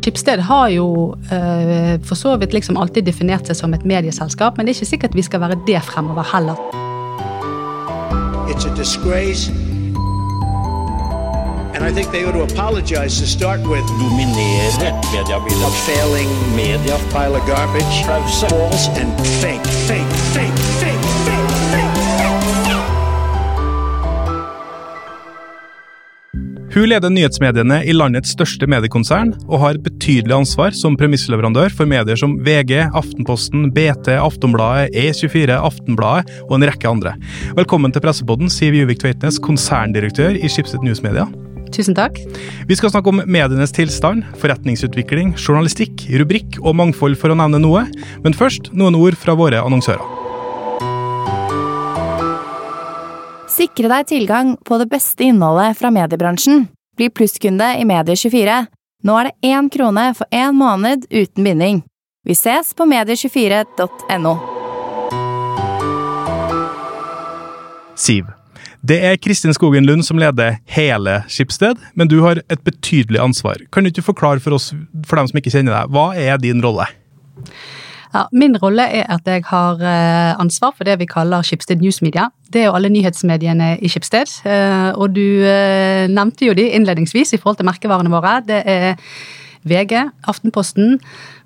Skipsted har jo eh, for så vidt liksom alltid definert seg som et medieselskap, men det er ikke sikkert vi skal være det fremover heller. It's a disgrace. And I think they ought to apologize to start with. Dominere mediebildet. A failing media. Pile of garbage. False and fake, fake, fake, fake. Hun leder nyhetsmediene i landets største mediekonsern, og har et betydelig ansvar som premissleverandør for medier som VG, Aftenposten, BT, Aftonbladet, E24, Aftenbladet og en rekke andre. Velkommen til pressepodden, Siv Juvik Tveitnes, konserndirektør i Schibsted Newsmedia. Tusen takk. Vi skal snakke om medienes tilstand, forretningsutvikling, journalistikk, rubrikk og mangfold, for å nevne noe. Men først noen ord fra våre annonsører. Sikre deg tilgang på det beste innholdet fra mediebransjen. Bli plusskunde i Medie24. Nå er det én krone for én måned uten binding. Vi ses på medie24.no. Siv, det er Kristin Skogen Lund som leder hele Skipsted, men du har et betydelig ansvar. Kan du ikke forklare for oss, for dem som ikke kjenner deg, hva er din rolle? Ja, min rolle er at jeg har eh, ansvar for det vi kaller Skipsted News Media. Det er jo alle nyhetsmediene i Schibsted. Eh, og du eh, nevnte jo de innledningsvis i forhold til merkevarene våre. Det er VG, Aftenposten,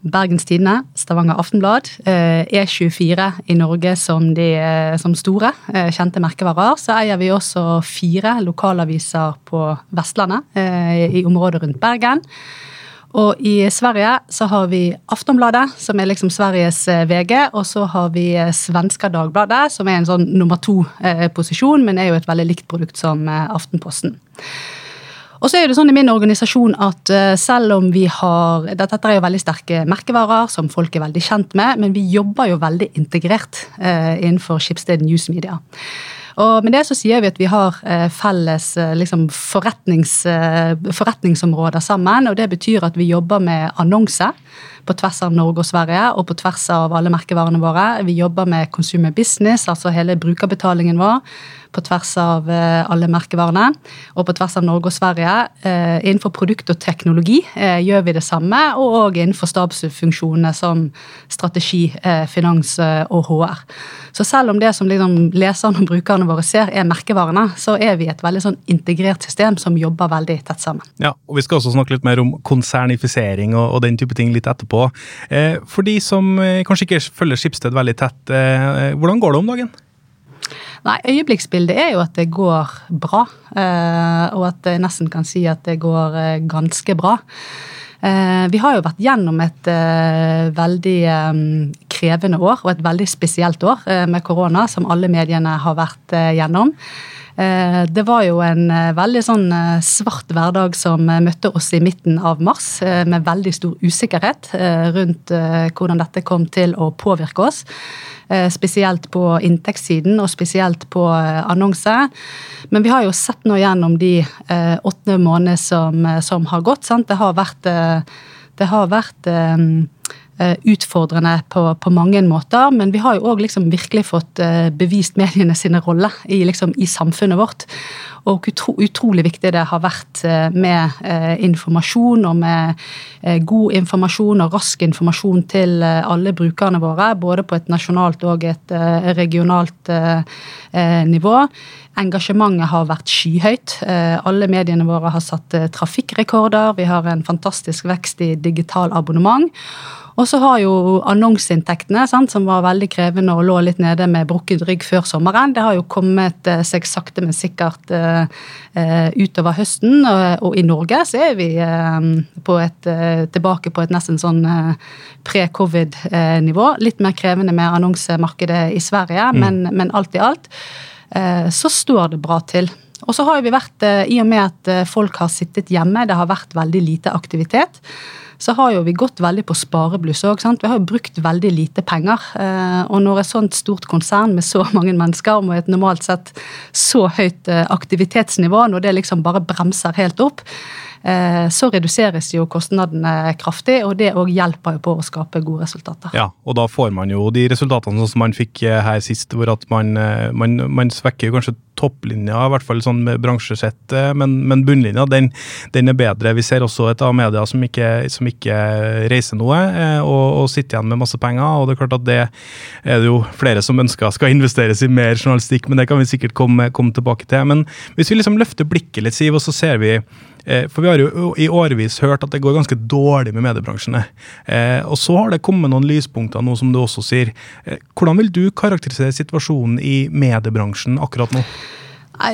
Bergens Tidende, Stavanger Aftenblad, E24 i Norge som, de, som store, kjente merkevarer. Så eier vi også fire lokalaviser på Vestlandet, i området rundt Bergen. Og i Sverige så har vi Aftonbladet, som er liksom Sveriges eh, VG. Og så har vi eh, svenska Dagbladet, som er en sånn nummer to-posisjon, men er jo et veldig likt produkt som eh, Aftenposten. Og så er det sånn i min organisasjon at selv om vi har Dette er jo veldig sterke merkevarer som folk er veldig kjent med, men vi jobber jo veldig integrert innenfor Schibsted News Media. Og med det så sier vi at vi har eh, felles eh, liksom, forretnings, eh, forretningsområder sammen. Og det betyr at vi jobber med annonse på tvers av Norge og Sverige, og på tvers av alle merkevarene våre. Vi jobber med consumer business, altså hele brukerbetalingen vår på tvers av alle merkevarene. Og på tvers av Norge og Sverige. Innenfor produkt og teknologi gjør vi det samme, og innenfor stabsfunksjonene som strategi, finans og HR. Så selv om det som liksom leserne og brukerne våre ser er merkevarene, så er vi et veldig sånn integrert system som jobber veldig tett sammen. Ja, og Vi skal også snakke litt mer om konsernifisering og, og den type ting litt etterpå. Eh, for de som eh, kanskje ikke følger Skipsted veldig tett, eh, hvordan går det om dagen? Nei, Øyeblikksbildet er jo at det går bra. Og at jeg nesten kan si at det går ganske bra. Vi har jo vært gjennom et veldig krevende år, og et veldig spesielt år med korona, som alle mediene har vært gjennom. Det var jo en veldig sånn svart hverdag som møtte oss i midten av mars, med veldig stor usikkerhet rundt hvordan dette kom til å påvirke oss. Eh, spesielt på inntektssiden og spesielt på eh, annonse. Men vi har jo sett nå gjennom de eh, åtte månedene som, som har gått. Sant? Det har vært, det har vært utfordrende på, på, mange måter, men vi har jo òg liksom virkelig fått bevist mediene sine rolle i, liksom, i samfunnet vårt. Og utro, utrolig viktig det har vært eh, med eh, informasjon og med eh, god informasjon og rask informasjon til alle brukerne våre. Både på et nasjonalt og et regionalt nivå. Engasjementet har vært skyhøyt. Alle mediene våre har satt trafikkrekorder. Vi har en fantastisk vekst i digital abonnement. Og så har jo annonseinntektene, som var veldig krevende og lå litt nede med brukket rygg før sommeren, det har jo kommet eh, seg sakte, men sikkert uh, utover høsten. Og, i Norge så er vi på et, tilbake på et nesten sånn pre-covid-nivå. Litt mer krevende med annonsemarkedet i Sverige, mm. men, men, alt i alt så står det bra til. Og så har vi vært, i og med at folk har sittet hjemme, det har vært veldig lite aktivitet så har jo vi gått veldig på sparebluss òg. Vi har jo brukt veldig lite penger. Eh, og når et sånt stort konsern med så mange mennesker med et normalt sett så høyt eh, aktivitetsnivå, når det liksom bare bremser helt opp, eh, så reduseres jo kostnadene kraftig, og det òg hjelper jo på å skape gode resultater. Ja, og da får man jo de resultatene sånn som man fikk her sist, hvor at man, man, man svekker kanskje topplinja, i hvert fall sånn med bransjesett, men, men bunnlinja den, den, er bedre. Vi ser også et Amedia som ikke, som ikke reiser noe eh, og, og, sitter igjen med masse penger. og Det er klart at det er det jo flere som ønsker skal investeres i mer journalistikk, men det kan vi sikkert komme, komme tilbake til. Men hvis vi liksom løfter blikket litt, Siv, og så ser vi for vi har jo i årevis hørt at det går ganske dårlig med mediebransjen. Eh, og så har det kommet noen lyspunkter nå, som du også sier. Eh, hvordan vil du karakterisere situasjonen i mediebransjen akkurat nå?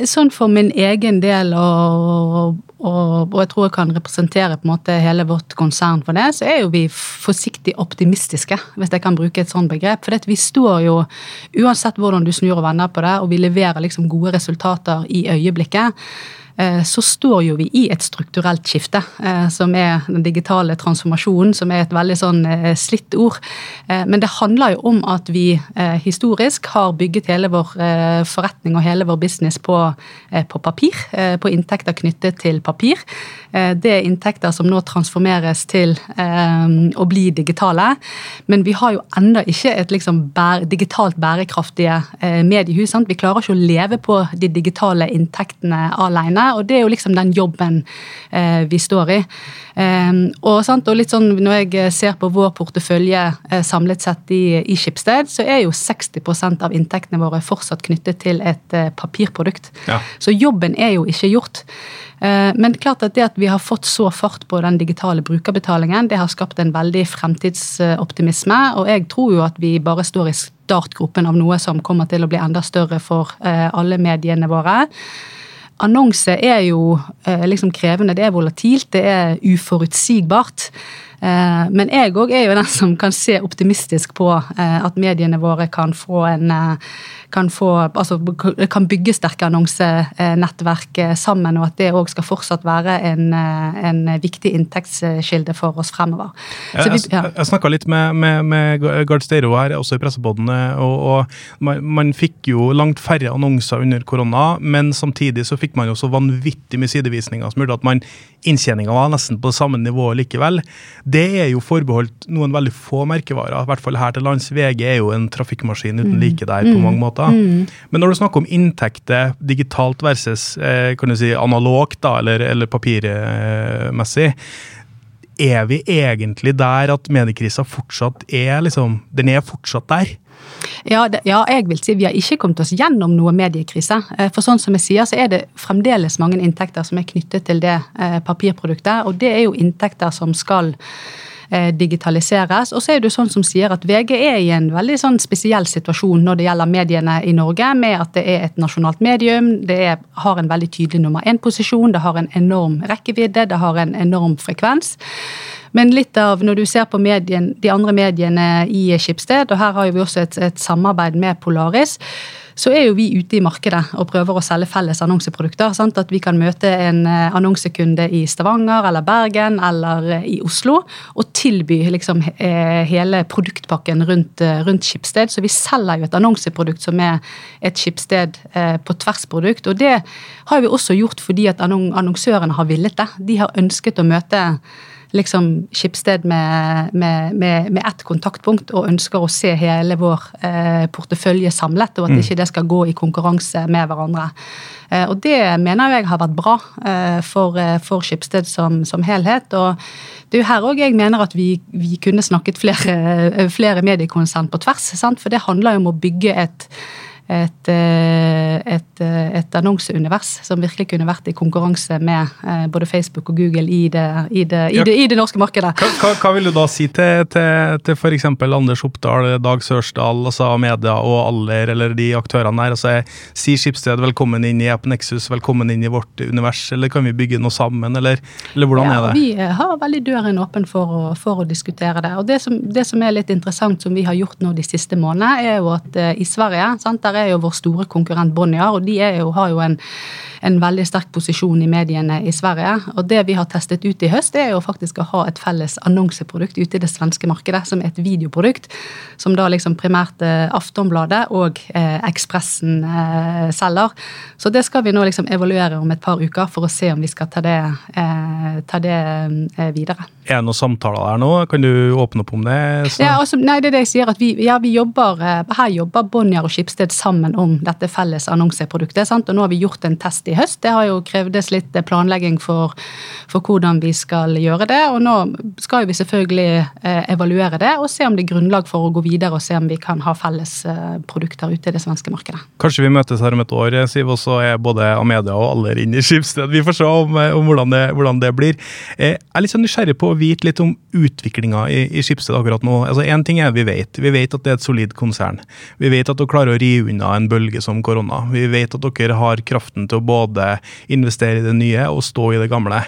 Sånn for min egen del, og, og, og, jeg tror jeg kan representere på en måte hele vårt konsern for det, så er jo vi forsiktig optimistiske, hvis jeg kan bruke et sånt begrep. For vi står jo, uansett hvordan du snur og vender på det, og vi leverer liksom gode resultater i øyeblikket. Eh, så står jo vi i et strukturelt skifte, eh, som er den digitale transformasjonen, som er et veldig sånn eh, slitt ord. Men det handler jo om at vi historisk har bygget hele vår forretning og hele vår business på, på papir, på inntekter knyttet til papir. Det er inntekter som nå transformeres til å bli digitale. Men vi har jo ennå ikke et liksom digitalt bærekraftige mediehus. Sant? Vi klarer ikke å leve på de digitale inntektene alene og det er jo liksom den jobben eh, vi står i. Eh, og, sant, og, litt sånn når jeg ser på vår portefølje eh, samlet sett i, i Skipsted, så er jo 60% av inntektene våre fortsatt knyttet til et eh, papirprodukt. Ja. Så jobben er jo ikke gjort. Eh, men klart at det at vi har fått så fart på den digitale brukerbetalingen, det har skapt en veldig fremtidsoptimisme. Og jeg tror jo at vi bare står i startgropen av noe som kommer til å bli enda større for eh, alle mediene våre annonse er jo eh, liksom krevende. Det er volatilt, det er uforutsigbart. Eh, men jeg òg er jo den som kan se optimistisk på eh, at mediene våre kan få en kan, få, altså, kan bygge sterke annonsenettverk sammen, og at det òg skal fortsatt være en, en, viktig inntektskilde for oss fremover. Så vi, ja. Jeg, jeg snakka litt med, med, med Gard Steiro her, også i pressepodden, og, og man, man, fikk jo langt færre annonser under korona, men samtidig så fikk man jo så vanvittig med sidevisninger som gjorde at man inntjeninga var nesten på samme nivå likevel. Det er jo forbeholdt noen veldig få merkevarer, i hvert fall her til lands. VG er jo en trafikkmaskin uten mm. like der på mm. mange måter. Mm. Men når du snakker om inntekter digitalt versus eh, kan du si analogt da, eller, eller papirmessig, er vi egentlig der at mediekrisa fortsatt er liksom Den er fortsatt der? Ja, det, ja, jeg vil si vi har ikke kommet oss gjennom noe mediekrise. Eh, for sånn som jeg sier, så er det fremdeles mange inntekter som er knyttet til det eh, papirproduktet. Og det er jo inntekter som skal digitaliseres. Og så er det sånn som sier at VG er i en veldig sånn spesiell situasjon når det gjelder mediene i Norge, med at det er et nasjonalt medium, det er, har en veldig tydelig nummer én-posisjon, det har en enorm rekkevidde, det har en enorm frekvens. Men litt av, når du ser på medien, de andre mediene i Skipsted, og her har vi også et, et samarbeid med Polaris, så er jo vi ute i markedet og prøver å selge felles annonseprodukter. Sant? At vi kan møte en eh, annonsekunde i Stavanger eller Bergen eller eh, i Oslo og tilby liksom eh, hele produktpakken rundt, rundt Skipsted. Så vi selger jo et annonseprodukt som er et Skipsted på tvers-produkt. Og det har vi også gjort fordi at annonsørene har villet det. De har ønsket å møte liksom Skipsted med, med, med, med, ett kontaktpunkt og ønsker å se hele vår eh, portefølje samlet, og at mm. ikke det skal gå i konkurranse med hverandre. Eh, og det mener jeg har vært bra eh, for, eh, for Skipsted som, som, helhet. og det er jo her òg jeg mener at vi, vi kunne snakket flere, flere mediekonsern på tvers. Sant? For det handler jo om å bygge et et, eh, et, eh, et, annonseunivers som virkelig kunne vært i konkurranse med eh, både Facebook og Google i det, i det, i det, i det norske markedet. Hva, hva, hva, vil du da si til, til, til f.eks. Anders Oppdal, Dag Sørsdal, altså Media og Aller, eller de aktørene der? altså Si Skipsted velkommen inn i AppNexus, velkommen inn i vårt univers, eller kan vi bygge noe sammen, eller, eller hvordan ja, er det? Vi har veldig døren åpen for å, for å diskutere det. Og det som, det som, er litt interessant, som vi har gjort nå de siste månedene, er jo at i Sverige sant, der er jo vår store konkurrent Bonnier, og de jo, har jo en, en, veldig sterk posisjon i mediene i Sverige. Og det vi har testet ut i høst, er jo faktisk å ha et felles annonseprodukt ute i det svenske markedet, som er et videoprodukt, som da liksom primært eh, Aftonbladet og eh, Ekspressen eh, selger. Så det skal vi nå liksom evaluere om et par uker for å se om vi skal ta det, eh, ta det eh, videre. Er det noen samtaler der nå? Kan du åpne opp om det? Ja, altså, nei, det er det jeg sier. at vi, ja, vi jobber, eh, Her jobber Bonnier og Skipsted sammen om dette felles annonseproduktet. Sant? Og nå har vi gjort en test i høst. Det har jo krevdes litt planlegging for, for hvordan vi skal gjøre det. Og nå skal vi selvfølgelig eh, evaluere det og se om det er grunnlag for å gå videre og se om vi kan ha felles eh, produkter ute i det svenske markedet. Kanskje vi møtes her om et år, Siv, og så er både Amedia og alle inne i Skipsted. Vi får se om, eh, om hvordan, det, hvordan, det, blir. Jeg er litt sånn nysgjerrig på å vite litt om utviklinga i, i Skipsted akkurat nå. Altså Én ting er vi vet. Vi vet at det er et solid konsern. Vi vet at dere klarer å rive unna en bølge som korona. Vi vet at dere har kraften til å både investere i det nye og stå i det gamle.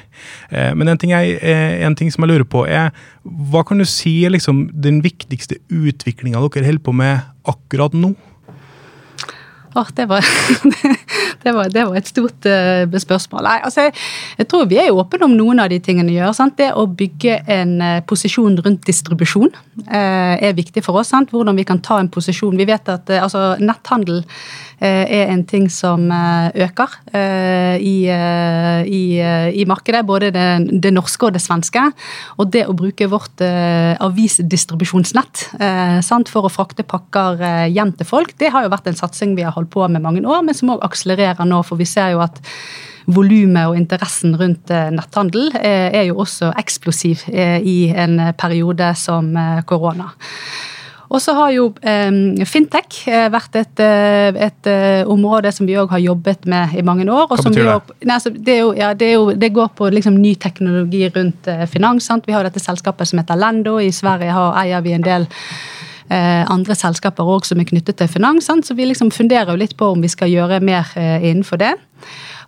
Men en ting, jeg, en ting som jeg lurer på, er hva kan du si er liksom den viktigste utviklinga dere holder på med akkurat nå? Oh, det, var, det, var, det, var, et stort uh, spørsmål. Nei, altså, jeg, tror vi er åpne om noen av de tingene vi gjør. Sant? Det å bygge en posisjon rundt distribusjon er viktig for oss. Sant? Hvordan vi kan ta en posisjon. Vi vet at altså, netthandel er en ting som øker i, i, i markedet. Både det, det, norske og det svenske. Og det å bruke vårt avisdistribusjonsnett sant? for å frakte pakker hjem til folk, det har jo vært en satsing vi har holdt på med mange år, men som òg akselererer nå. For vi ser jo at volumet og interessen rundt eh, netthandel eh, er jo også eksplosiv eh, i en periode som korona. Og så har jo fintech vært et, et, område som vi òg har jobbet med i mange år. Hva betyr det? Nei, altså, det, jo, ja, det, jo, det, går på liksom ny teknologi rundt finans. Sant? Vi har dette selskapet som heter Lendo. I Sverige har, eier vi en del Eh, andre selskaper òg som er knyttet til finans. Så vi liksom funderer jo litt på om vi skal gjøre mer eh, innenfor det.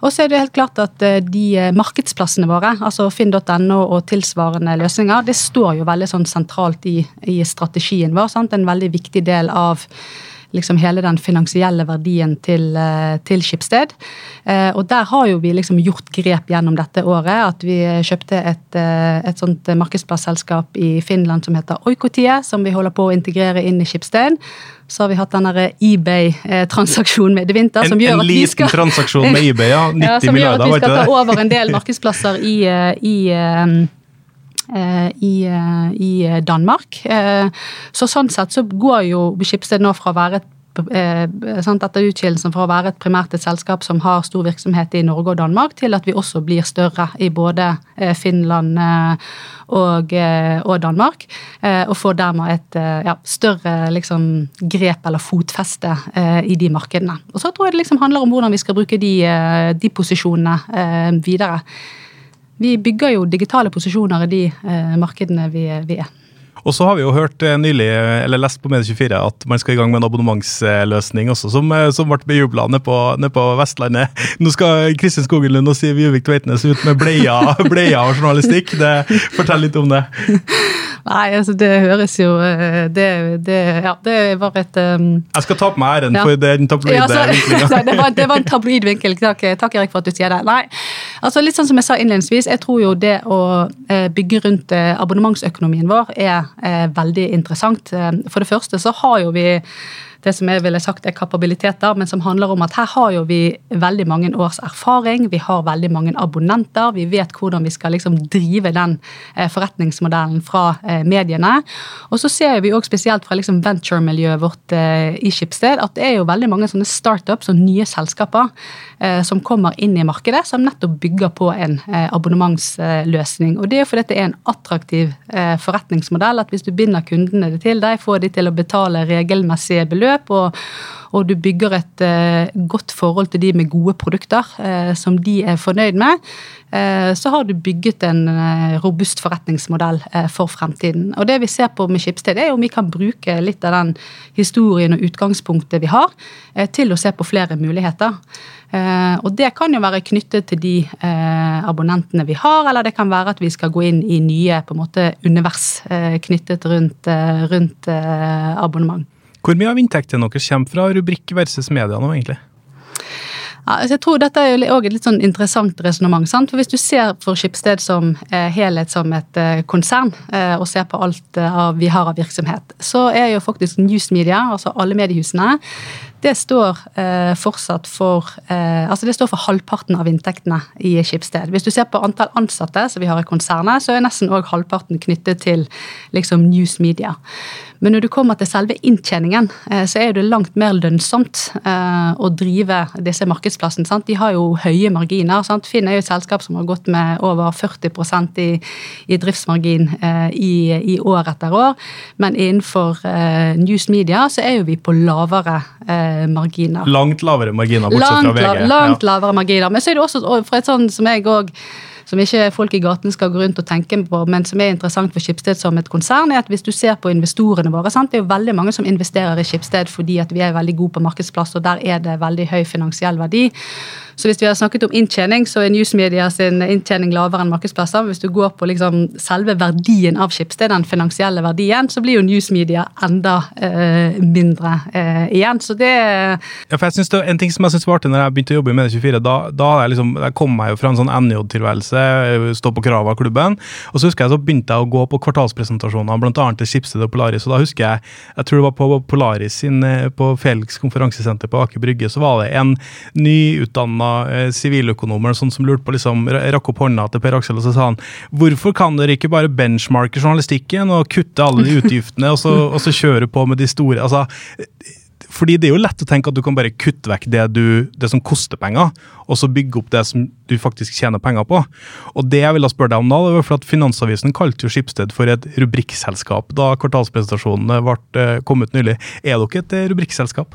Og så er det helt klart at eh, de markedsplassene våre, altså finn.no og tilsvarende løsninger, det står jo veldig sånn sentralt i, i strategien vår. Sant? En veldig viktig del av liksom hele den finansielle verdien til, eh, til Skipsted. Eh, og der har jo vi liksom gjort grep gjennom dette året. At vi kjøpte et, eh, et sånt markedsplasselskap i Finland som heter Oikotie, som vi holder på å integrere inn i Skipsted. Så har vi hatt denne eBay-transaksjonen med Devinter. En, som en vi skal, transaksjon med eBay, ja. 90 ja, som milliarder, gjør at vi skal ta over en del markedsplasser i, i Eh, i, eh, i, Danmark. Eh, så sånn sett så går jo Skipsted nå fra å være et etter utskillelsen fra å være et primært et selskap som har stor virksomhet i Norge og Danmark, til at vi også blir større i både Finland og, og Danmark. Og får dermed et ja, større liksom, grep eller fotfeste i de markedene. Og så tror jeg det liksom handler om hvordan vi skal bruke de, de posisjonene videre. Vi bygger jo digitale posisjoner i de eh, markedene vi, vi er. Og så har vi jo hørt eh, nylig, eller lest på Medie24 at man skal i gang med en abonnementsløsning også, som, eh, som ble bejubla nede, nede, på Vestlandet. Nå skal Kristin Skogen Lund og Siv Juvik Tveitnes ut med bleia, bleia og journalistikk. Det, fortell litt om det. Nei, altså det høres jo eh, Det, det ja, det var et um, Jeg skal ta på meg æren ja. for den tabloide ja, vinklinga. det, var, det var en tabloid vinkel. Takk, takk, Erik, for at du sier det. Nei, altså litt sånn som jeg sa innledningsvis, jeg tror jo det å bygge rundt abonnementsøkonomien vår er veldig interessant. For det første så har jo vi det som jeg ville sagt er kapabiliteter, men som handler om at her har jo vi veldig mange års erfaring. Vi har veldig mange abonnenter. Vi vet hvordan vi skal liksom drive den eh, forretningsmodellen fra eh, mediene. Og så ser vi òg spesielt fra liksom venture-miljøet vårt eh, i Skipsted at det er jo veldig mange sånne startups og nye selskaper som kommer inn i markedet, som nettopp bygger på en abonnementsløsning. Og det er jo fordi det er en attraktiv forretningsmodell at hvis du binder kundene til deg, får de til å betale regelmessige beløp løp, og, og du bygger et uh, godt forhold til de med gode produkter uh, som de er fornøyd med, uh, så har du bygget en robust forretningsmodell for fremtiden. Og det vi ser på med Skipsted, er om vi kan bruke litt av den historien og utgangspunktet vi har, til å se på flere muligheter. Og det kan jo være knyttet til de abonnentene vi har, eller det kan være at vi skal gå inn i nye på en måte univers knyttet rundt, rundt abonnement. Hvor mye av inntektene deres kommer fra rubrikk versus media nå, egentlig? Ja, altså jeg tror Dette er jo også et litt sånn interessant resonnement. For Hvis du ser for Skipsted som eh, helhet som et eh, konsern, eh, og ser på alt vi har av virksomhet, så er jo faktisk News Media, altså alle mediehusene, det står eh, fortsatt for eh, altså det står for halvparten av inntektene i Skipsted. Hvis du ser på antall ansatte som vi har i konsernet, så er nesten òg halvparten knyttet til liksom, news media. Men når du kommer til selve inntjeningen, eh, så er det langt mer lønnsomt eh, å drive disse markedsplassene. Sant? De har jo høye marginer. Sant? Finn er jo et selskap som har gått med over 40% i, i driftsmargin eh, i, i, år etter år. Men innenfor news media så er jo vi på lavere marginer. Langt lavere marginer, bortsett langt, fra VG. Langt ja. lavere marginer. Men så er det også fra et sånn som jeg òg som ikke folk i gaten skal gå rundt og tenke på, men som er interessant for Skipsted som et konsern, er at hvis du ser på investorene våre sant? Det er jo veldig mange som investerer i Skipsted fordi at vi er veldig gode på markedsplass, og der er det veldig høy finansiell verdi. Så hvis vi har snakket om inntjening, så er Newsmedia sin inntjening lavere enn markedsplasser. Hvis du går på liksom selve verdien av Schibsted, den finansielle verdien, så blir jo Newsmedia enda eh, mindre eh, igjen. Så det Ja, for jeg synes det, En ting som jeg syns var artig når jeg begynte å jobbe i Medie24, da, da liksom, jeg kom jeg jo fra en sånn NJ-tilværelse, stå på Krava-klubben, og så husker jeg så begynte jeg å gå på kvartalspresentasjoner, bl.a. til Schibsted og Polaris, og da husker jeg jeg tror det var på Polaris sin, eh, på Felix konferansesenter på Aker Brygge, så var det en nyutdanna Eh, siviløkonomer sånn som lurte på liksom, rakk opp hånda til Per Aksel og så sa han hvorfor kan dere ikke bare benchmarke journalistikken og kutte alle de utgiftene og så, og så kjøre på med de store altså, fordi det er jo lett å tenke at du kan bare kutte vekk det, du, det, som koster penger, og så bygge opp det som du faktisk tjener penger på. Og det jeg ville spørre deg om da, det var for at Finansavisen kalte jo Skipsted for et rubrikkselskap da kvartalspresentasjonen ble eh, kommet nylig. Er dere et rubrikkselskap?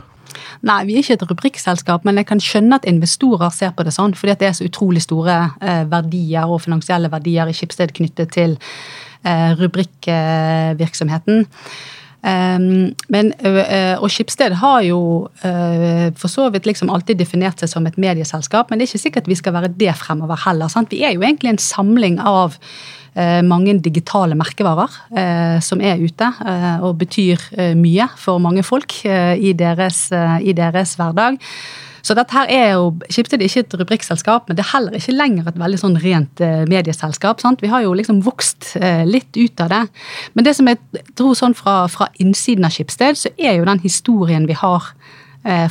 Nei, vi er ikke et rubrikkselskap, men jeg kan skjønne at investorer ser på det sånn, fordi det er så utrolig store eh, verdier og finansielle verdier i Skipsted knyttet til eh, rubrikkvirksomheten. Um, men, uh, og Skipsted har jo uh, for så vidt liksom alltid definert seg som et medieselskap, men det er ikke sikkert vi skal være det fremover heller. Sant? Vi er jo egentlig en samling av Eh, mange digitale merkevarer eh, som er ute eh, og betyr mye for mange folk i deres, i deres hverdag. Så dette her er jo Skipsted ikke et rubrikkselskap, men det er heller ikke lenger et veldig sånn rent medieselskap. sant? Vi har jo liksom vokst litt ut av det. Men det som jeg tror sånn fra, fra innsiden av Skipsted, så er jo den historien vi har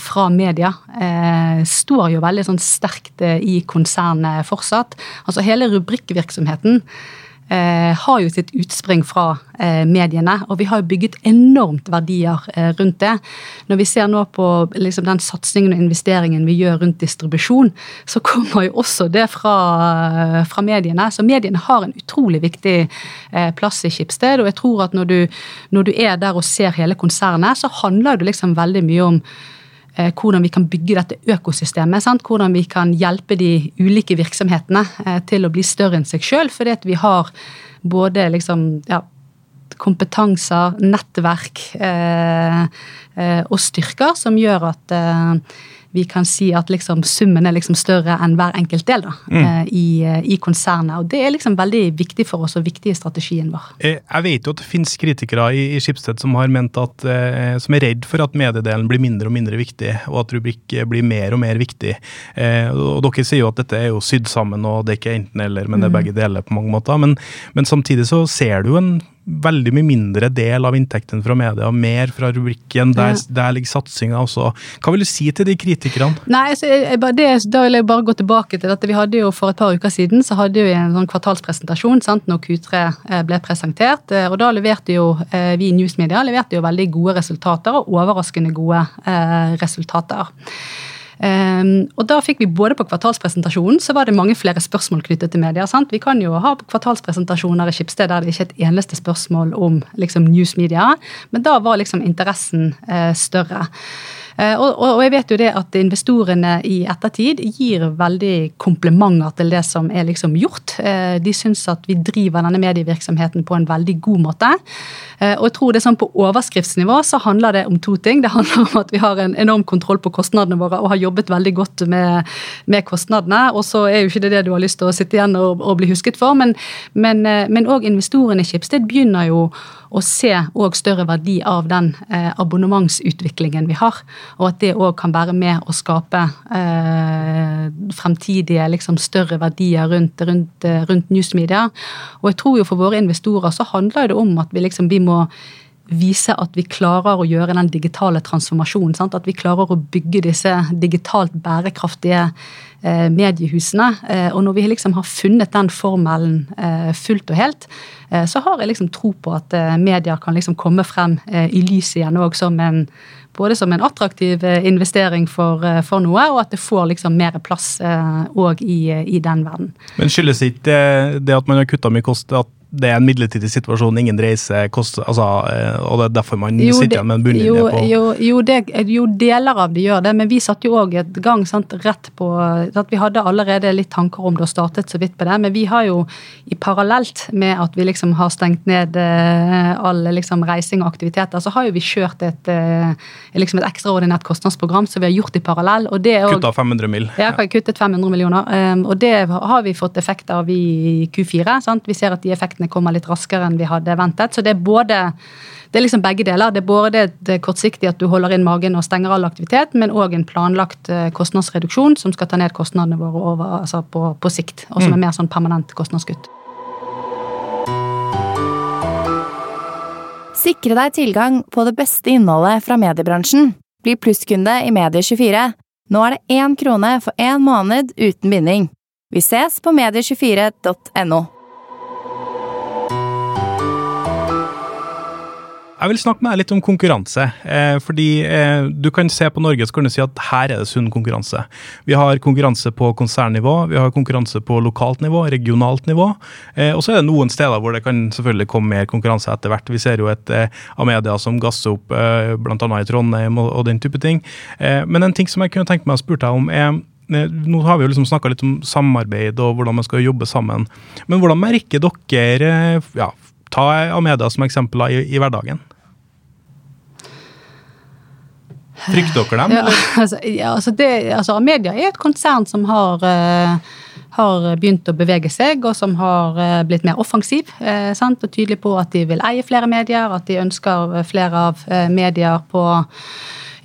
fra media eh, står jo veldig sånn sterkt i konsernet fortsatt. Altså Hele rubrikkvirksomheten eh, har jo sitt utspring fra eh, mediene, og vi har jo bygget enormt verdier eh, rundt det. Når vi ser nå på liksom, den satsingen og investeringen vi gjør rundt distribusjon, så kommer jo også det fra, fra mediene. Så mediene har en utrolig viktig eh, plass i Skipsted, og jeg tror at når du, når du er der og ser hele konsernet, så handler det liksom veldig mye om Eh, hvordan vi kan bygge dette økosystemet. Sant? Hvordan vi kan hjelpe de ulike virksomhetene eh, til å bli større enn seg sjøl. Fordi at vi har både liksom, ja, kompetanser, nettverk eh, eh, og styrker som gjør at eh, vi kan si at liksom summen er liksom større enn hver enkelt del da, mm. Eh, i, eh, i, konsernet. Og Det er liksom veldig viktig for oss og viktig i strategien vår. Eh, jeg vet jo at det finnes kritikere i, i Skipsted som har ment at, som er redd for at mediedelen blir mindre og mindre viktig, og at rubrikk blir mer og mer viktig. Og Dere sier jo at dette er jo sydd sammen, og det er ikke enten-eller, men det er mm. begge deler på mange måter. Men, men samtidig så ser du en veldig mye mindre del av inntekten fra media, mer fra rubrikken. Der, ja. der ligger satsinga også. Hva vil du si til de kritikerne? Nei, altså, jeg, det, Da vil jeg bare gå tilbake til dette. Vi hadde jo For et par uker siden så hadde vi en sånn kvartalspresentasjon sant, når Q3 eh, ble presentert. Eh, og Da leverte jo eh, vi i Newsmedia leverte jo veldig gode resultater, og overraskende gode eh, resultater. Um, og da fikk vi både på kvartalspresentasjonen så var det mange flere spørsmål knyttet til media. sant? Vi kan jo ha kvartalspresentasjoner i Skipsted der det ikke er et eneste spørsmål om liksom, newsmedia, men da var liksom interessen uh, større. Eh, og, og, jeg vet jo det at investorene i ettertid gir veldig komplimenter til det som er liksom gjort. Eh, de syns at vi driver denne medievirksomheten på en veldig god måte. Eh, og jeg tror det er sånn På overskriftsnivå så handler det om to ting. Det handler om at vi har en enorm kontroll på kostnadene våre og har jobbet veldig godt med, med kostnadene. Og så er jo ikke det det du har lyst til å sitte igjen og, og bli husket for, men òg investorene i Schibsted begynner jo å se òg større verdi av den eh, abonnementsutviklingen vi har. Og at det òg kan være med å skape eh, fremtidige liksom, større verdier rundt, rundt, eh, rundt newsmedia. Og jeg tror jo for våre investorer så handler det om at vi liksom vi må vise at vi klarer å gjøre den digitale transformasjonen. Sant? At vi klarer å bygge disse digitalt bærekraftige eh, mediehusene. Eh, og når vi liksom har funnet den formelen eh, fullt og helt, eh, så har jeg liksom tro på at eh, medier kan liksom komme frem eh, i lyset igjen òg som en både som en attraktiv investering for, for, noe, og at det får liksom mer plass òg i, i, den verden. Men skyldes ikke det at man har kutta mye kost, at det er en midlertidig situasjon, ingen reise, kost, altså, eh, og det er derfor man jo, sitter igjen med en bunnlinje på jo, jo, det, jo, deler av det gjør det, men vi satte jo òg et gang sant, rett på at Vi hadde allerede litt tanker om det og startet så vidt på det, men vi har jo i parallelt med at vi liksom har stengt ned uh, all liksom, reising og aktiviteter, så har jo vi kjørt et, uh, liksom et ekstraordinært kostnadsprogram som vi har gjort i parallell. og det er Kutta 500 mill. Ja, kuttet 500 millioner. Og det har vi fått effekt av i Q4. Sant? Vi ser at de effektene effektene kommer litt raskere enn vi hadde ventet. Så det er både det er liksom begge deler. Det er både det kortsiktige at du holder inn magen og stenger all aktivitet, men òg en planlagt eh, kostnadsreduksjon som skal ta ned kostnadene våre over, altså på, på, sikt, og som mm. er mer sånn permanent kostnadskutt. Sikre deg tilgang på det beste innholdet fra mediebransjen. Bli plusskunde i Medie24. Nå er det én krone for én måned uten binding. Vi ses på medie24.no. Jeg vil snakke med deg litt om konkurranse. Eh, fordi eh, Du kan se på Norge så kan du si at her er det sunn konkurranse. Vi har konkurranse på konsernnivå, vi har konkurranse på lokalt nivå, regionalt nivå. Eh, og så er det noen steder hvor det kan selvfølgelig komme mer konkurranse etter hvert. Vi ser jo et eh, Amedia som gasser opp eh, bl.a. i Trondheim og, og, den type ting. Eh, men en ting som jeg kunne tenkt meg å spørre deg om, er eh, nå har vi jo liksom snakka litt om samarbeid og hvordan man skal jobbe sammen. Men hvordan merker dere ja, Ta Amedia som eksempel i, i hverdagen. Frykter dere dem. Ja, altså, ja, altså, det, altså Amedia er et konsern som har, uh, har begynt å bevege seg, og som har uh, blitt mer offensiv. Sant? og tydelig på at de vil eie flere medier, at de ønsker flere av medier på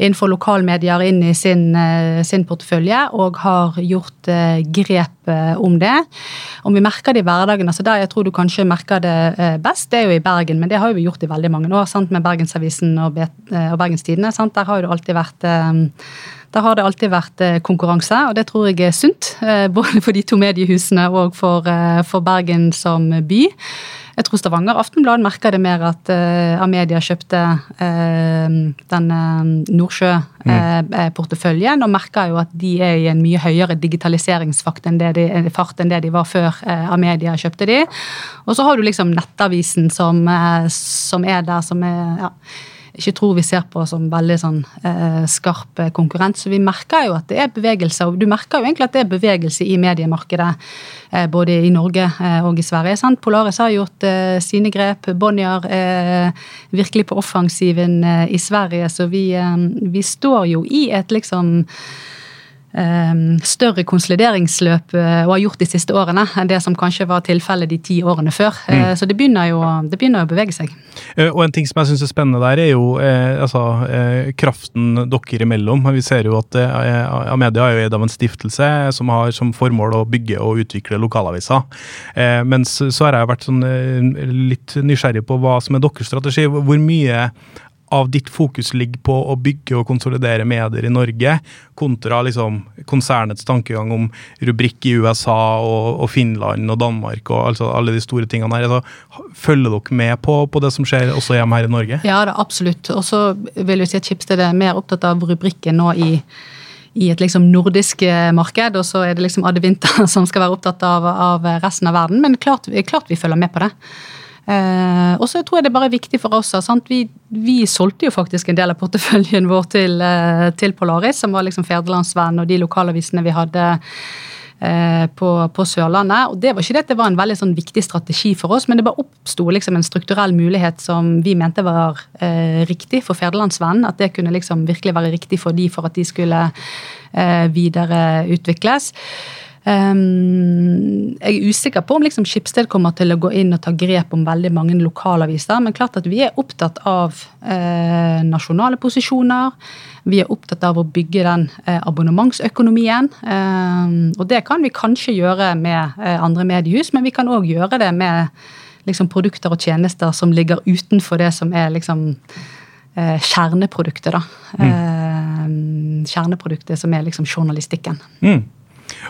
innenfor lokalmedier inn i sin, eh, sin portefølje, og har gjort eh, grep eh, om det. Om vi merker det i hverdagen, altså der jeg tror du kanskje merker det best, det er jo i Bergen, men det har vi gjort i veldig mange år, sant? med Bergensavisen og, og Bergenstidene. Der har det alltid vært da har det alltid vært konkurranse, og det tror jeg er sunt. Både for de to mediehusene og for, for Bergen som by. Jeg tror Stavanger Aftenblad merker det mer at uh, Amedia kjøpte uh, den uh, Nordsjø-porteføljen, uh, og merker jo at de er i en mye høyere digitaliseringsfart enn det de, enn det de var før Amedia kjøpte de. Og så har du liksom Nettavisen som, som er der, som er ja, ikke tror vi ser på som veldig sånn eh, skarp eh, konkurrent. Så vi merker jo at det er bevegelse, og du merker jo egentlig at det er bevegelse i mediemarkedet. Eh, både i Norge eh, og i Sverige. Sant? Polaris har gjort eh, sine grep. Bonnier er virkelig på offensiven eh, i Sverige, så vi, vi står jo i et liksom større konsolideringsløp eh, og har gjort de siste årene enn det som kanskje var tilfellet de ti årene før. Mm. Eh, så det begynner, jo, det begynner, å bevege seg. Eh, og En ting som jeg syns er spennende der, er jo eh, altså, eh, kraften dere imellom. Vi ser jo at eh, Amedia er jo eid av en stiftelse som har som formål å bygge og utvikle lokalaviser. mens så har jeg vært sånn, litt nysgjerrig på hva som er deres strategi. Hvor mye av ditt fokus ligger på å bygge og konsolidere medier i Norge, kontra liksom konsernets tankegang om rubrikk i USA og, og Finland og Danmark og altså alle de store tingene her. Altså, følger dere med på, på, det som skjer også hjemme her i Norge? Ja, det absolutt. Og så vil jeg si at Schibsted er mer opptatt av rubrikken nå i i et liksom nordisk marked, og så er det liksom Adde Winther som skal være opptatt av, av resten av verden. Men klart, klart vi følger med på det. Eh, og så tror jeg det bare er viktig for oss. Vi, vi, solgte jo faktisk en del av porteføljen vår til, eh, til Polaris, som var liksom Federlandsvenn og de lokalavisene vi hadde eh, på, på, Sørlandet. Og det var ikke det at det var en veldig sånn viktig strategi for oss, men det bare oppsto liksom en strukturell mulighet som vi mente var eh, riktig for Federlandsvenn. At det kunne liksom virkelig være riktig for de for at de skulle eh, videreutvikles. Um, jeg er usikker på om liksom Skipsted kommer til å gå inn og ta grep om veldig mange lokalaviser, men klart at vi er opptatt av eh, nasjonale posisjoner. Vi er opptatt av å bygge den eh, abonnementsøkonomien. Um, og det kan vi kanskje gjøre med eh, andre mediehus, men vi kan òg gjøre det med liksom produkter og tjenester som ligger utenfor det som er liksom eh, kjerneproduktet, da. Mm. kjerneproduktet som er liksom journalistikken. Mm.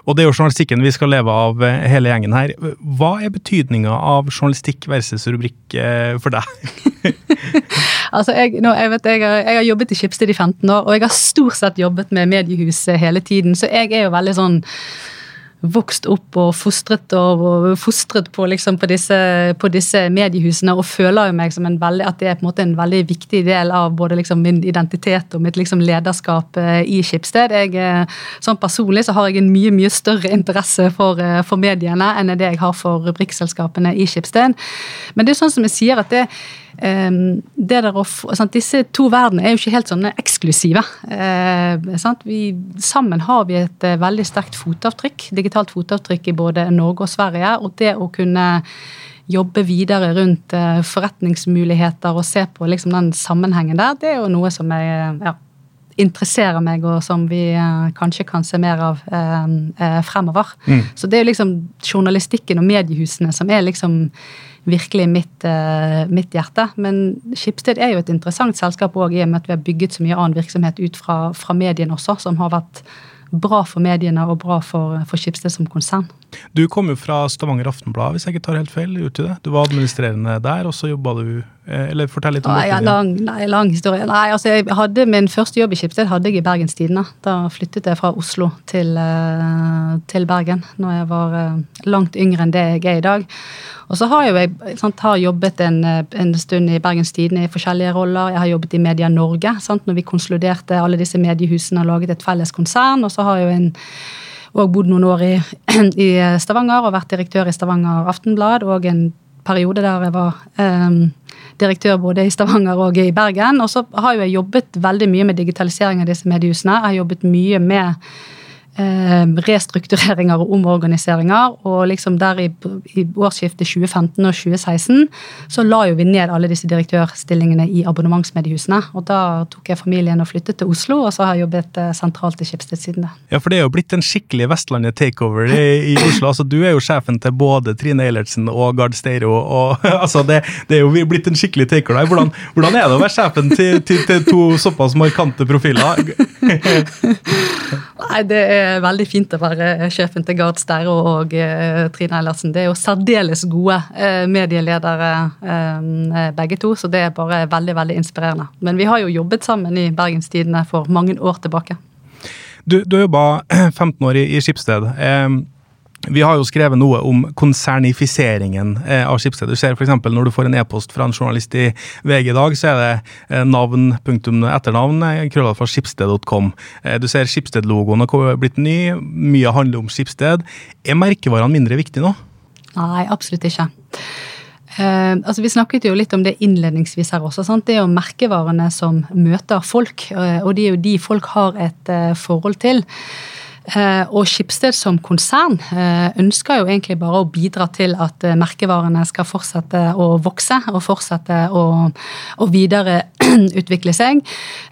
Og det er jo journalistikken vi skal leve av hele gjengen her. Hva er betydninga av journalistikk versus rubrikk for deg? altså, jeg, nå, jeg, vet, jeg, har, jeg, har, jobbet i Skipsted i 15 år, og jeg har stort sett jobbet med mediehuset hele tiden, så jeg er jo veldig sånn vokst opp og fostret, og, fostret på, liksom, på, disse, på, disse, mediehusene og føler jo meg som en veldig, at det er på en måte en veldig viktig del av både liksom, min identitet og mitt liksom, lederskap eh, i Skipsted. Jeg, eh, sånn Personlig så har jeg en mye mye større interesse for, eh, for mediene enn det jeg har for rubrikkselskapene i Skipsted. Men det er sånn som jeg sier at det å, sant, disse to verdenene er jo ikke helt sånne eksklusive. Eh, vi, sammen har vi et eh, veldig sterkt fotavtrykk, digitalt fotavtrykk i både Norge og Sverige. Og det å kunne jobbe videre rundt eh, forretningsmuligheter og se på liksom, den sammenhengen der, det er jo noe som jeg ja, interesserer meg, og som vi kanskje kan se mer av fremover. Mm. Så det er jo liksom journalistikken og mediehusene som er liksom virkelig mitt, uh, mitt hjerte. Men Skipsted er jo et interessant selskap òg, i og med at vi har bygget så mye annen virksomhet ut fra, fra mediene også, som har vært bra for mediene og bra for, for Skipsted som konsern. Du kom jo fra Stavanger Aftenblad, hvis jeg ikke tar helt feil? ut i det. Du var administrerende der, og så jobba du eh, Eller fortell litt om det. Ja, lang, nei, lang historie. Nei, altså jeg hadde Min første jobb i Skipsted hadde jeg i Bergens Tidende. Da flyttet jeg fra Oslo til, eh, til Bergen når jeg var eh, langt yngre enn det jeg er i dag. Og så har jo jeg sant, har jobbet en, en, stund i Bergens Tidende i forskjellige roller. Jeg har jobbet i Media Norge, sant, når vi konsoliderte alle disse mediehusene og laget et felles konsern. Og så har jeg jo en og bodd noen år i, i, Stavanger og vært direktør i Stavanger Aftenblad. Og en periode der jeg var um, direktør både i Stavanger og i Bergen. Og så har jo jeg jobbet veldig mye med digitalisering av disse mediehusene. Jeg har jobbet mye med Eh, restruktureringer og omorganiseringer. Og liksom der i, i, årsskiftet 2015 og 2016 så la jo vi ned alle disse direktørstillingene i abonnementsmediehusene. Og da tok jeg familien og flyttet til Oslo, og så har jeg jobbet eh, sentralt i Schibsted siden det. Ja, for det er jo blitt en skikkelig Vestlandet takeover i, i Oslo. altså Du er jo sjefen til både Trine Eilertsen og Gard Steiro. og altså det, det, er jo blitt en skikkelig takeover. Hvordan, hvordan, er det å være sjefen til, til, til to såpass markante profiler? Nei, det er veldig fint å være sjefen til Gard Sterre og uh, Trine Eilertsen. Det er jo særdeles gode uh, medieledere begge to, så det er bare veldig veldig inspirerende. Men vi har jo jobbet sammen i Bergenstidene for mange år tilbake. Du, du har jobba 15 år i, i Skipsted. Um, vi har jo skrevet noe om konsernifiseringen eh, av Skipsted. Du ser f.eks. når du får en e-post fra en journalist i VG i dag, så er det eh, navn, punktum etternavn, eh, fra skipsted.com. Du ser Skipsted-logoen har blitt ny, mye handler om Skipsted. Er merkevarene mindre viktige nå? Nei, absolutt ikke. Uh, altså Vi snakket jo litt om det innledningsvis her også. Sant? Det er jo merkevarene som møter folk, og det er jo de folk har et forhold til. Eh, og Skipsted som konsern eh, ønsker jo egentlig bare å bidra til at eh, merkevarene skal fortsette å vokse og fortsette å, å videreutvikle seg.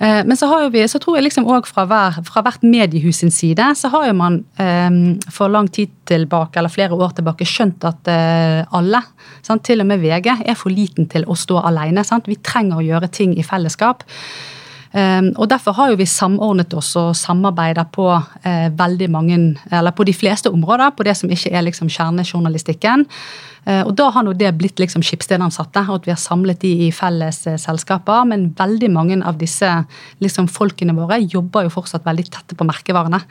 Men så, vi, så tror jeg liksom òg fra, fra hvert mediehus sin side, så har jo man for lang tid tilbake, eller flere år tilbake, skjønt at alle, sant? til og med VG, er for liten til å stå alene. Sant? Vi trenger å gjøre ting i fellesskap. Ehm, og Derfor har jo vi samordnet oss og samarbeidet på eh, veldig mange, eller på de fleste områder, på det som ikke er liksom kjernejournalistikken. Eh, og da har nå det blitt liksom skipsstedansatte, og at vi har samlet de i felles eh, selskaper. Men veldig mange av disse liksom folkene våre jobber jo fortsatt veldig tette på merkevarene.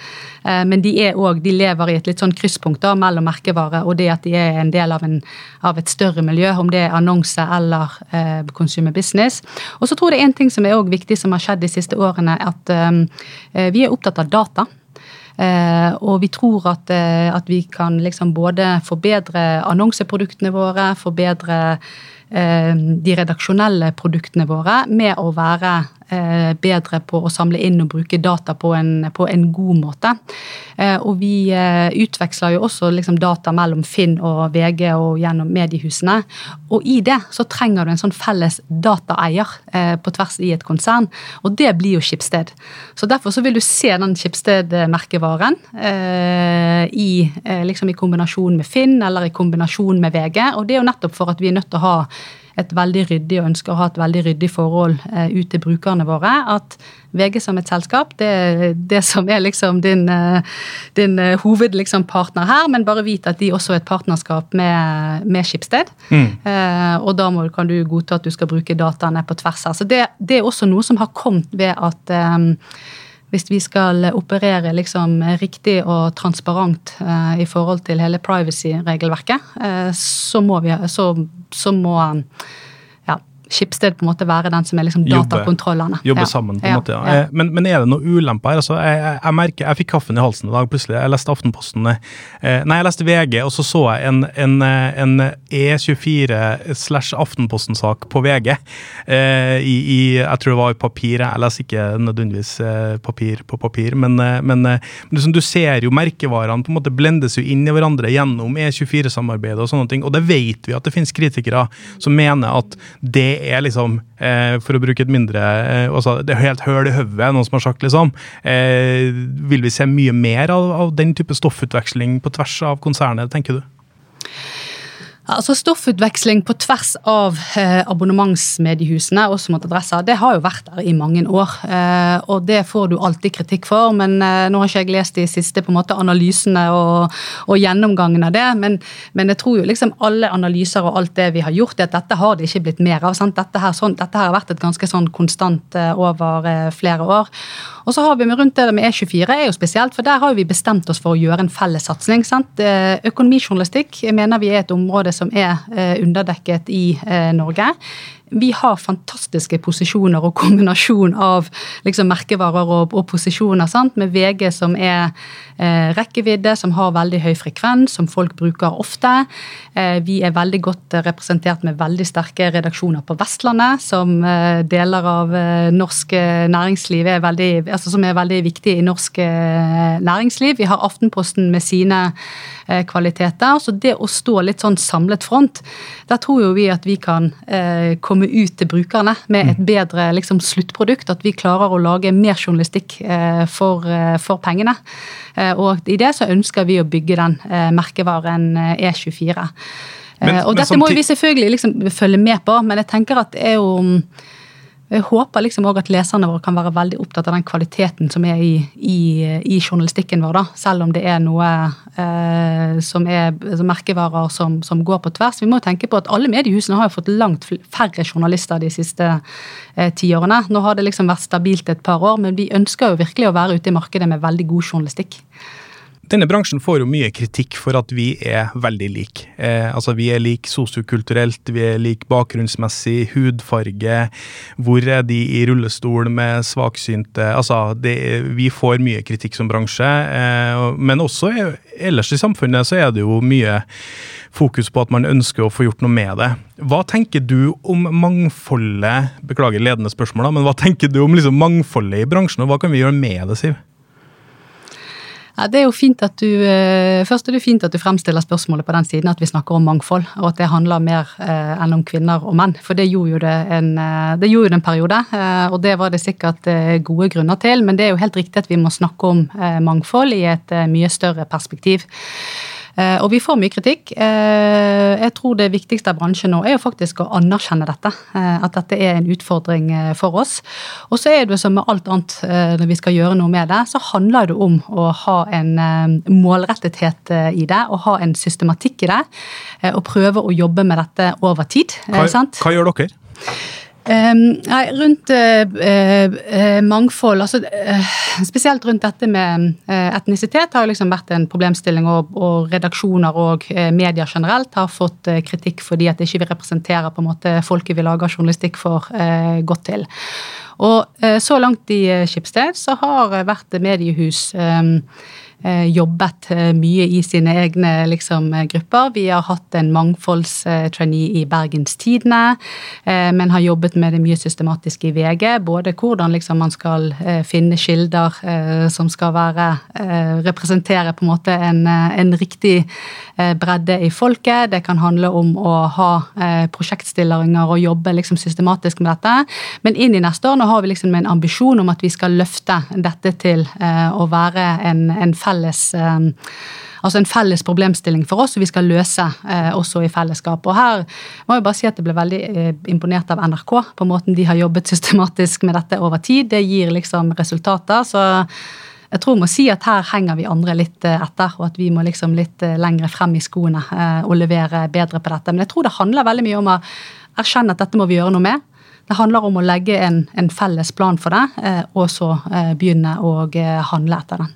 Men de, er også, de lever i et litt sånn krysspunkt da, mellom merkevare og det at de er en del av, en, av et større miljø, om det er annonse eller eh, consumer business. Og så tror jeg det er en ting som er også viktig som har skjedd de siste årene, at eh, vi er opptatt av data. Eh, og vi tror at, eh, at vi kan liksom både forbedre annonseproduktene våre, forbedre de redaksjonelle produktene våre med å være bedre på å samle inn og bruke data på en, på en god måte. Eh, og vi eh, utveksler jo også liksom data mellom Finn og VG og gjennom mediehusene. Og i det så trenger du en sånn felles dataeier på tvers i et konsern, og det blir jo Skipsted. Så derfor så vil du se den Skipsted-merkevaren i, liksom i kombinasjon med Finn eller i kombinasjon med VG, og det er jo nettopp for at vi er nødt til å ha et veldig ryddig og ønsker å ha et veldig ryddig forhold eh, ut til brukerne våre. At VG som et selskap, det er det som er liksom din, eh, din eh, hovedpartner liksom, her, men bare vite at de også er et partnerskap med, med Skipsted. Mm. Eh, og da må, kan du godta at du skal bruke dataene på tvers her. Så det, det, er også noe som har kommet ved at hvis vi skal operere liksom riktig og transparent eh, i forhold til hele privacy-regelverket, eh, så må vi så, så må Skipsted på en måte være den som er liksom datakontrollene. Jobbe, ja. sammen, på en ja. måte. Ja. Eh, men, men, er det noe ulemper her? Altså, jeg, jeg, jeg, merker, jeg fikk kaffen i halsen i dag plutselig. Jeg leste Aftenposten eh, Nei, jeg leste VG, og så så jeg en, en, en E24 slash Aftenposten-sak på VG. Eh, i, i, jeg tror det var i papir. Jeg leser ikke nødvendigvis eh, papir på papir, men, eh, men, men liksom, du ser jo merkevarene på en måte blendes jo inn i hverandre gjennom E24-samarbeidet og sånne ting. Og det vet vi at det finnes kritikere som mener at det er liksom, eh, for å bruke et mindre eh, også, Det er helt høl i hodet, noen som har sagt, liksom. Eh, vil vi se mye mer av, av den type stoffutveksling på tvers av konsernet, tenker du? Altså Stoffutveksling på tvers av eh, abonnementsmediehusene, også mot adresser, det har jo vært der i mange år. Eh, og det får du alltid kritikk for, men eh, nå har ikke jeg lest de siste på en måte analysene og, og gjennomgangen av det. Men, men, jeg tror jo liksom alle analyser og alt det vi har gjort, er at dette har det ikke blitt mer av. Dette her, sånn, dette, her, har vært et ganske sånn konstant over flere år. Og så har vi rundt det med E24 er jo spesielt, for der har vi bestemt oss for å gjøre en felles satsing. Eh, økonomijournalistikk mener vi er et område som er eh, underdekket i eh, Norge vi har fantastiske posisjoner og kombinasjon av liksom, merkevarer og, og posisjoner. Sant? Med VG som er eh, rekkevidde, som har veldig høy frekvens, som folk bruker ofte. Eh, vi er veldig godt representert med veldig sterke redaksjoner på Vestlandet, som eh, deler av eh, norsk eh, næringsliv er veldig, altså, som er veldig viktig i norsk eh, næringsliv. Vi har Aftenposten med sine kvaliteter. Så det å stå litt sånn samlet front, der tror jo vi at vi kan komme komme ut til brukerne med et mm. bedre liksom, sluttprodukt. At vi klarer å lage mer journalistikk eh, for, eh, for, pengene. Eh, og i det så ønsker vi å bygge den merkevaren E24. Men, og dette må vi selvfølgelig liksom følge med på, men jeg tenker at det er jo jeg håper liksom også at leserne våre kan være veldig opptatt av den kvaliteten som er i, i, i journalistikken vår, da. selv om det er noe eh, som er altså merkevarer som, som, går på tvers. Vi må tenke på at alle mediehusene har jo fått langt færre journalister de siste eh, tiårene. Nå har det liksom vært stabilt et par år, men vi ønsker jo virkelig å være ute i markedet med veldig god journalistikk. Denne bransjen får jo mye kritikk for at vi er veldig like. Eh, altså Vi er like sosiokulturelt, vi er like bakgrunnsmessig, hudfarge. Hvor er de i rullestol med svaksynte? Altså, det, Vi får mye kritikk som bransje. Eh, men også ellers i samfunnet så er det jo mye fokus på at man ønsker å få gjort noe med det. Hva tenker du om mangfoldet Beklager ledende spørsmål, da, men hva tenker du om liksom mangfoldet i bransjen, og hva kan vi gjøre med det, Siv? Ja, det er jo fint at du, eh, Først er det fint at du fremstiller spørsmålet på den siden at vi snakker om mangfold, og at det handler mer eh, enn om kvinner og menn. For det gjorde jo det en, eh, det gjorde en periode, og det var det sikkert gode grunner til. Men det er jo helt riktig at vi må snakke om mangfold i et mye større perspektiv. Eh, og vi får mye kritikk. Eh, jeg tror det viktigste av bransjen nå er jo faktisk å anerkjenne dette. Eh, at dette er en utfordring for oss. Og så er det som med alt annet når vi skal gjøre noe med det, så handler det om å ha en målrettethet i det, og ha en systematikk i det. Og prøve å jobbe med dette over tid. Hva, hva gjør dere? Um, nei, rundt uh, uh, mangfold, altså spesielt rundt dette med etnisitet, har liksom vært en problemstilling. Og, og redaksjoner og medier generelt har fått kritikk fordi at det ikke representerer representere på en måte folket vi lager journalistikk for, godt til. Og så langt i Schibsted så har vært mediehus um, eh, jobbet eh, mye i sine egne liksom, grupper. Vi har hatt en mangfoldstrainee i Bergens Tidende, men har jobbet med det mye systematisk i VG. Både hvordan liksom, man skal finne kilder som skal være representere på en måte en, en riktig bredde i folket. Det kan handle om å ha prosjektstillinger og jobbe liksom, systematisk med dette. Men inn i neste år nå har vi liksom en ambisjon om at vi skal løfte dette til å være en, en felles eh, altså en felles problemstilling for oss, og vi skal løse eh, også i fellesskap. Og her må jeg bare si at jeg ble veldig eh, imponert av NRK på måten de har jobbet systematisk med dette over tid. Det gir liksom resultater. så jeg tror jeg må si at her henger vi andre litt eh, etter, og at vi må liksom litt eh, lengre frem i skoene eh, og levere bedre på dette. Men jeg tror det handler veldig mye om å erkjenne at dette må vi gjøre noe med. Det handler om å legge en, en felles plan for det, og så begynne å handle etter den.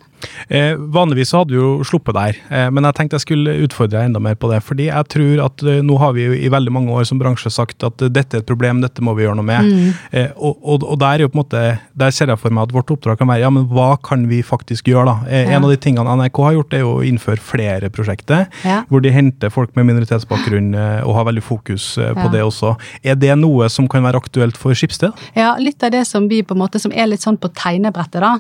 Eh, vanligvis så hadde vi jo sluppet der, eh, men jeg tenkte jeg skulle utfordre deg enda mer på det. fordi jeg tror at eh, nå har vi jo i veldig mange år som bransje sagt at uh, dette er et problem, dette må vi gjøre noe med. Mm. Eh, og, og, og, der er jo på en måte, der ser jeg for meg at vårt oppdrag kan være ja, men hva kan vi faktisk gjøre da? Eh, ja. En av de tingene NRK har gjort, er jo å innføre flere prosjekter, ja. hvor de henter folk med minoritetsbakgrunn eh, og har veldig fokus på ja. det også. Er det noe som kan være aktuelt for Skipsted? Ja, litt av det som vi på en måte, som er litt sånn på tegnebrettet, da,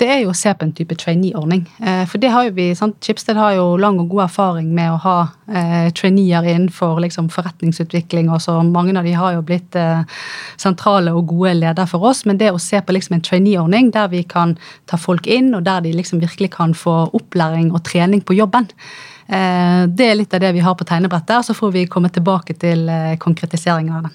det er jo å se på en type trainee-ordning. Eh, for det har jo vi, sant? Schibsted har jo lang og god erfaring med å ha eh, traineer innenfor liksom, forretningsutvikling. og så Mange av de har jo blitt eh, sentrale og gode ledere for oss. Men det å se på liksom, en traineeordning der vi kan ta folk inn, og der de liksom virkelig kan få opplæring og trening på jobben, det er litt av det vi har på tegnebrettet, så får vi komme tilbake til eh, konkretiseringen av det.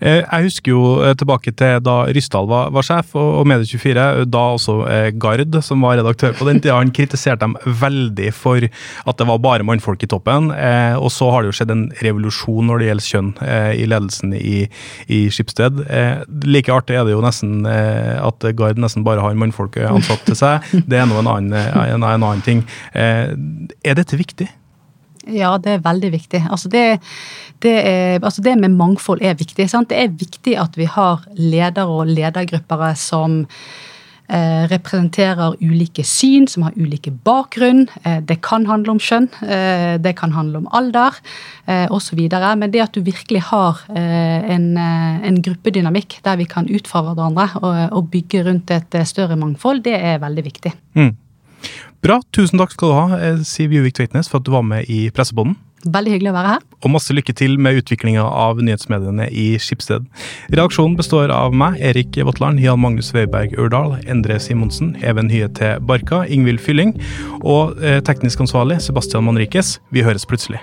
Eh, jeg husker jo tilbake til da Ryssdal var, var sjef, og Medie24, da også Gard, som var redaktør på den tida, han kritiserte dem veldig for at det var bare mannfolk i toppen. Og så har det jo skjedd en revolusjon når det gjelder kjønn i ledelsen i, i Skipsted. Like artig er det jo nesten at Gard nesten bare har mannfolk ansatt til seg. Det er nå en, en annen ting. Er dette viktig? Ja, det er veldig viktig. Altså det, det, er, altså det med mangfold er viktig. Sant? Det er viktig at vi har ledere og ledergrupper som eh, representerer ulike syn, som har ulike bakgrunn. Eh, det kan handle om kjønn, eh, det kan handle om alder eh, osv. Men det at du virkelig har eh, en, eh, en, gruppedynamikk der vi kan utfordre hverandre og, og, bygge rundt et eh, større mangfold, det er veldig viktig. Mm. Bra. Tusen takk skal du ha, eh, Siv Juvik Tveitnes, for at du var med i Pressebånden. Veldig hyggelig å være her. Og masse lykke til med utviklinga av nyhetsmediene i Skipsted. Redaksjonen består av meg, Erik Våtland, Jan Magnus Weiberg Urdal, Endre Simonsen, Even Hye til Barka, Ingvild Fylling og eh, teknisk ansvarlig Sebastian Manrikes. Vi høres plutselig.